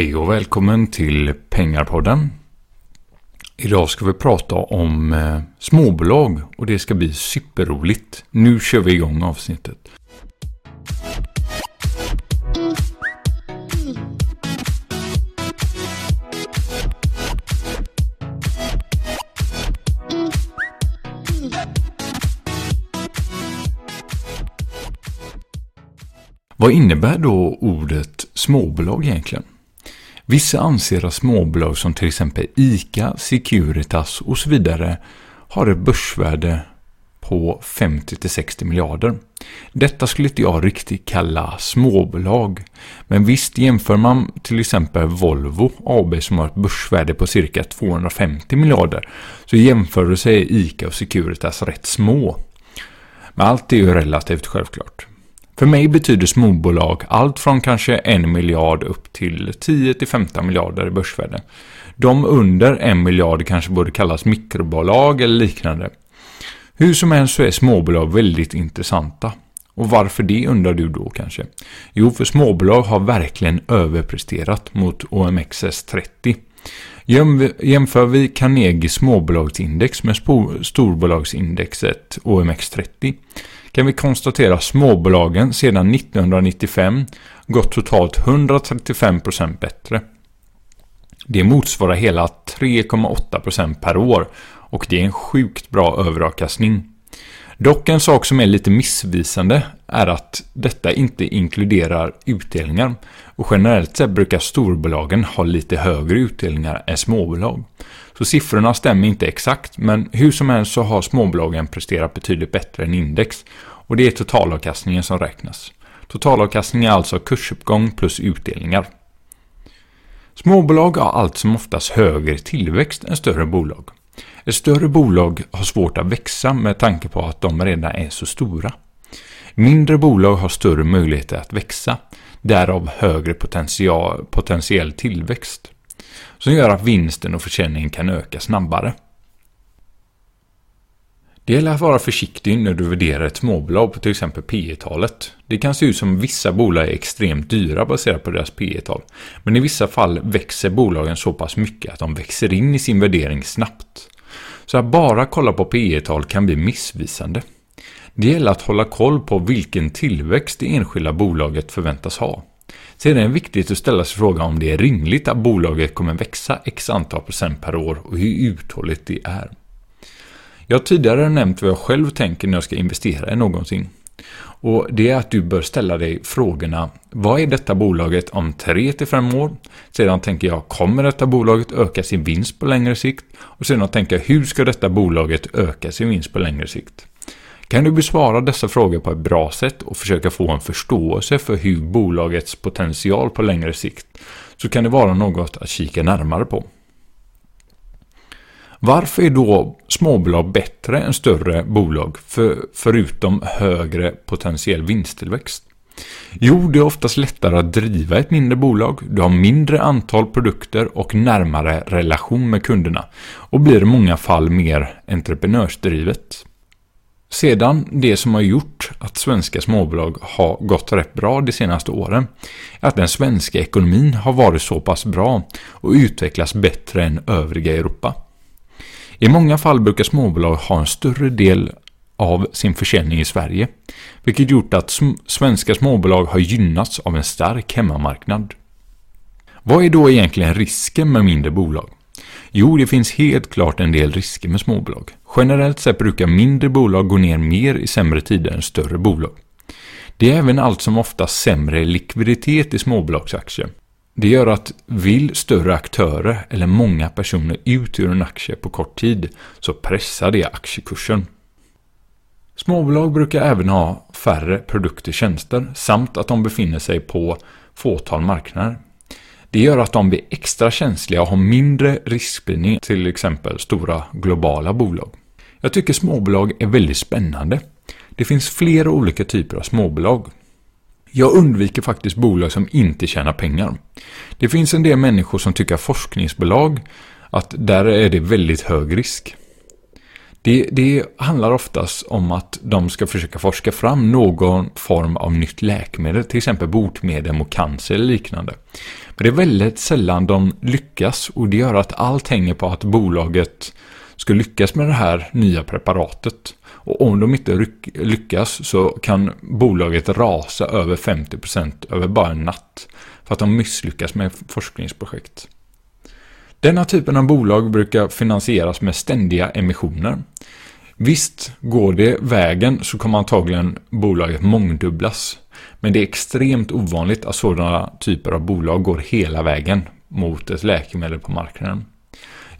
Hej och välkommen till Pengarpodden. Idag ska vi prata om eh, småbolag och det ska bli superroligt. Nu kör vi igång avsnittet. Vad innebär då ordet småbolag egentligen? Vissa anser att småbolag som till exempel ICA, Securitas och så vidare har ett börsvärde på 50-60 miljarder. Detta skulle inte jag riktigt kalla småbolag. Men visst jämför man till exempel Volvo AB som har ett börsvärde på cirka 250 miljarder så jämför sig ICA och Securitas rätt små. Men allt är ju relativt självklart. För mig betyder småbolag allt från kanske en miljard upp till 10-15 miljarder i börsvärde. De under en miljard kanske borde kallas mikrobolag eller liknande. Hur som helst så är småbolag väldigt intressanta. Och varför det undrar du då kanske? Jo, för småbolag har verkligen överpresterat mot OMXS30. Jämför vi Carnegie småbolagsindex med storbolagsindexet OMX30 kan vi konstatera att småbolagen sedan 1995 gått totalt 135% bättre. Det motsvarar hela 3,8% per år och det är en sjukt bra överavkastning. Dock en sak som är lite missvisande är att detta inte inkluderar utdelningar och generellt sett brukar storbolagen ha lite högre utdelningar än småbolag. Så siffrorna stämmer inte exakt men hur som helst så har småbolagen presterat betydligt bättre än index och det är totalavkastningen som räknas. Totalavkastning är alltså kursuppgång plus utdelningar. Småbolag har allt som oftast högre tillväxt än större bolag. Ett större bolag har svårt att växa med tanke på att de redan är så stora. Mindre bolag har större möjligheter att växa, därav högre potential, potentiell tillväxt. Som gör att vinsten och försäljningen kan öka snabbare. Det gäller att vara försiktig när du värderar ett småbolag på till exempel P talet Det kan se ut som vissa bolag är extremt dyra baserat på deras P tal Men i vissa fall växer bolagen så pass mycket att de växer in i sin värdering snabbt. Så att bara kolla på P tal kan bli missvisande. Det gäller att hålla koll på vilken tillväxt det enskilda bolaget förväntas ha. Sedan är det viktigt att ställa sig frågan om det är rimligt att bolaget kommer växa x antal procent per år och hur uthålligt det är. Jag har tidigare nämnt vad jag själv tänker när jag ska investera i någonting. Och det är att du bör ställa dig frågorna Vad är detta bolaget om 3-5 år? Sedan tänker jag Kommer detta bolaget öka sin vinst på längre sikt? Och sedan tänker jag Hur ska detta bolaget öka sin vinst på längre sikt? Kan du besvara dessa frågor på ett bra sätt och försöka få en förståelse för hur bolagets potential på längre sikt så kan det vara något att kika närmare på. Varför är då småbolag bättre än större bolag för, förutom högre potentiell vinsttillväxt? Jo, det är oftast lättare att driva ett mindre bolag, du har mindre antal produkter och närmare relation med kunderna och blir i många fall mer entreprenörsdrivet. Sedan det som har gjort att svenska småbolag har gått rätt bra de senaste åren är att den svenska ekonomin har varit så pass bra och utvecklats bättre än övriga Europa. I många fall brukar småbolag ha en större del av sin försäljning i Sverige, vilket gjort att svenska småbolag har gynnats av en stark hemmamarknad. Vad är då egentligen risken med mindre bolag? Jo, det finns helt klart en del risker med småbolag. Generellt sett brukar mindre bolag gå ner mer i sämre tider än större bolag. Det är även allt som oftast sämre likviditet i småbolagsaktier. Det gör att vill större aktörer eller många personer ut ur en aktie på kort tid så pressar det aktiekursen. Småbolag brukar även ha färre produkter och tjänster samt att de befinner sig på fåtal marknader. Det gör att de blir extra känsliga och har mindre riskspridning till exempel stora globala bolag. Jag tycker småbolag är väldigt spännande. Det finns flera olika typer av småbolag. Jag undviker faktiskt bolag som inte tjänar pengar. Det finns en del människor som tycker att forskningsbolag, att där är det väldigt hög risk. Det, det, handlar oftast om att de ska försöka forska fram någon form av nytt läkemedel, till exempel botemedel mot cancer eller liknande. Men det är väldigt sällan de lyckas och det gör att allt hänger på att bolaget ska lyckas med det här nya preparatet. Och om de inte lyckas så kan bolaget rasa över 50% över bara en natt för att de misslyckas med forskningsprojekt. Denna typen av bolag brukar finansieras med ständiga emissioner. Visst, går det vägen så kommer antagligen bolaget mångdubblas. Men det är extremt ovanligt att sådana typer av bolag går hela vägen mot ett läkemedel på marknaden.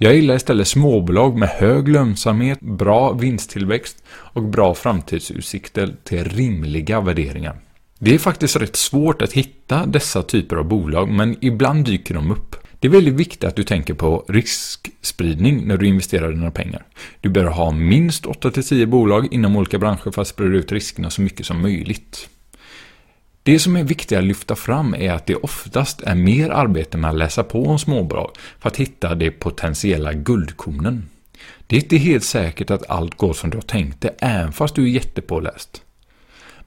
Jag gillar istället småbolag med hög lönsamhet, bra vinsttillväxt och bra framtidsutsikter till rimliga värderingar. Det är faktiskt rätt svårt att hitta dessa typer av bolag men ibland dyker de upp. Det är väldigt viktigt att du tänker på riskspridning när du investerar dina pengar. Du bör ha minst 8-10 bolag inom olika branscher för att sprida ut riskerna så mycket som möjligt. Det som är viktigt att lyfta fram är att det oftast är mer arbete med att läsa på om småbolag för att hitta de potentiella guldkornen. Det är inte helt säkert att allt går som du har tänkt det, även fast du är jättepåläst.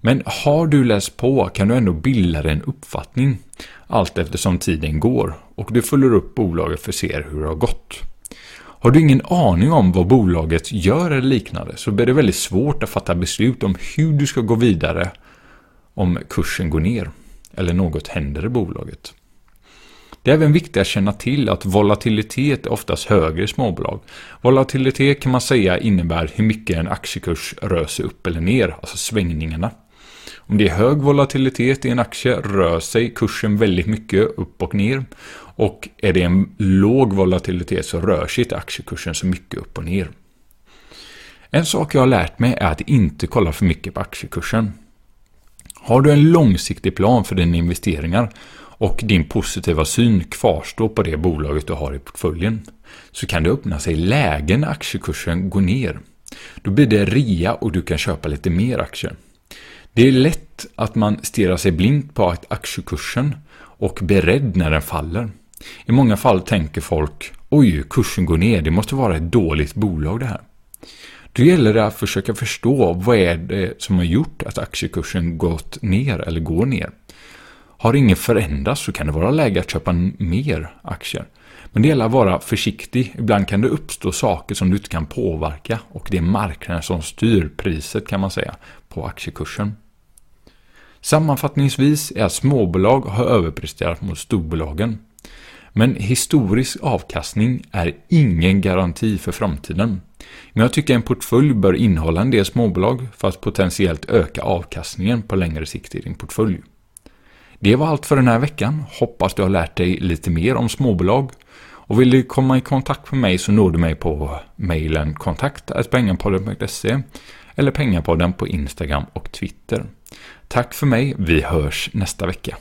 Men har du läst på kan du ändå bilda dig en uppfattning allt eftersom tiden går och du följer upp bolaget för att se hur det har gått. Har du ingen aning om vad bolaget gör eller liknande så blir det väldigt svårt att fatta beslut om hur du ska gå vidare om kursen går ner eller något händer i bolaget. Det är även viktigt att känna till att volatilitet är oftast högre i småbolag. Volatilitet kan man säga innebär hur mycket en aktiekurs rör sig upp eller ner, alltså svängningarna. Om det är hög volatilitet i en aktie rör sig kursen väldigt mycket upp och ner. Och är det en låg volatilitet så rör sig inte aktiekursen så mycket upp och ner. En sak jag har lärt mig är att inte kolla för mycket på aktiekursen. Har du en långsiktig plan för dina investeringar och din positiva syn kvarstår på det bolaget du har i portföljen så kan det öppna sig lägen när aktiekursen går ner. Då blir det rea och du kan köpa lite mer aktier. Det är lätt att man stirrar sig blind på aktiekursen och beredd när den faller. I många fall tänker folk oj, kursen går ner, det måste vara ett dåligt bolag det här. Då gäller det att försöka förstå vad är det som har gjort att aktiekursen gått ner eller går ner. Har inget förändrats så kan det vara läge att köpa mer aktier. Men det gäller att vara försiktig. Ibland kan det uppstå saker som du inte kan påverka och det är marknaden som styr priset kan man säga på aktiekursen. Sammanfattningsvis är att småbolag har överpresterat mot storbolagen. Men historisk avkastning är ingen garanti för framtiden. Men jag tycker en portfölj bör innehålla en del småbolag för att potentiellt öka avkastningen på längre sikt i din portfölj. Det var allt för den här veckan. Hoppas du har lärt dig lite mer om småbolag. Och vill du komma i kontakt med mig så når du mig på mejlen kontakt.pengapodden.se eller Pengapodden på Instagram och Twitter. Tack för mig, vi hörs nästa vecka.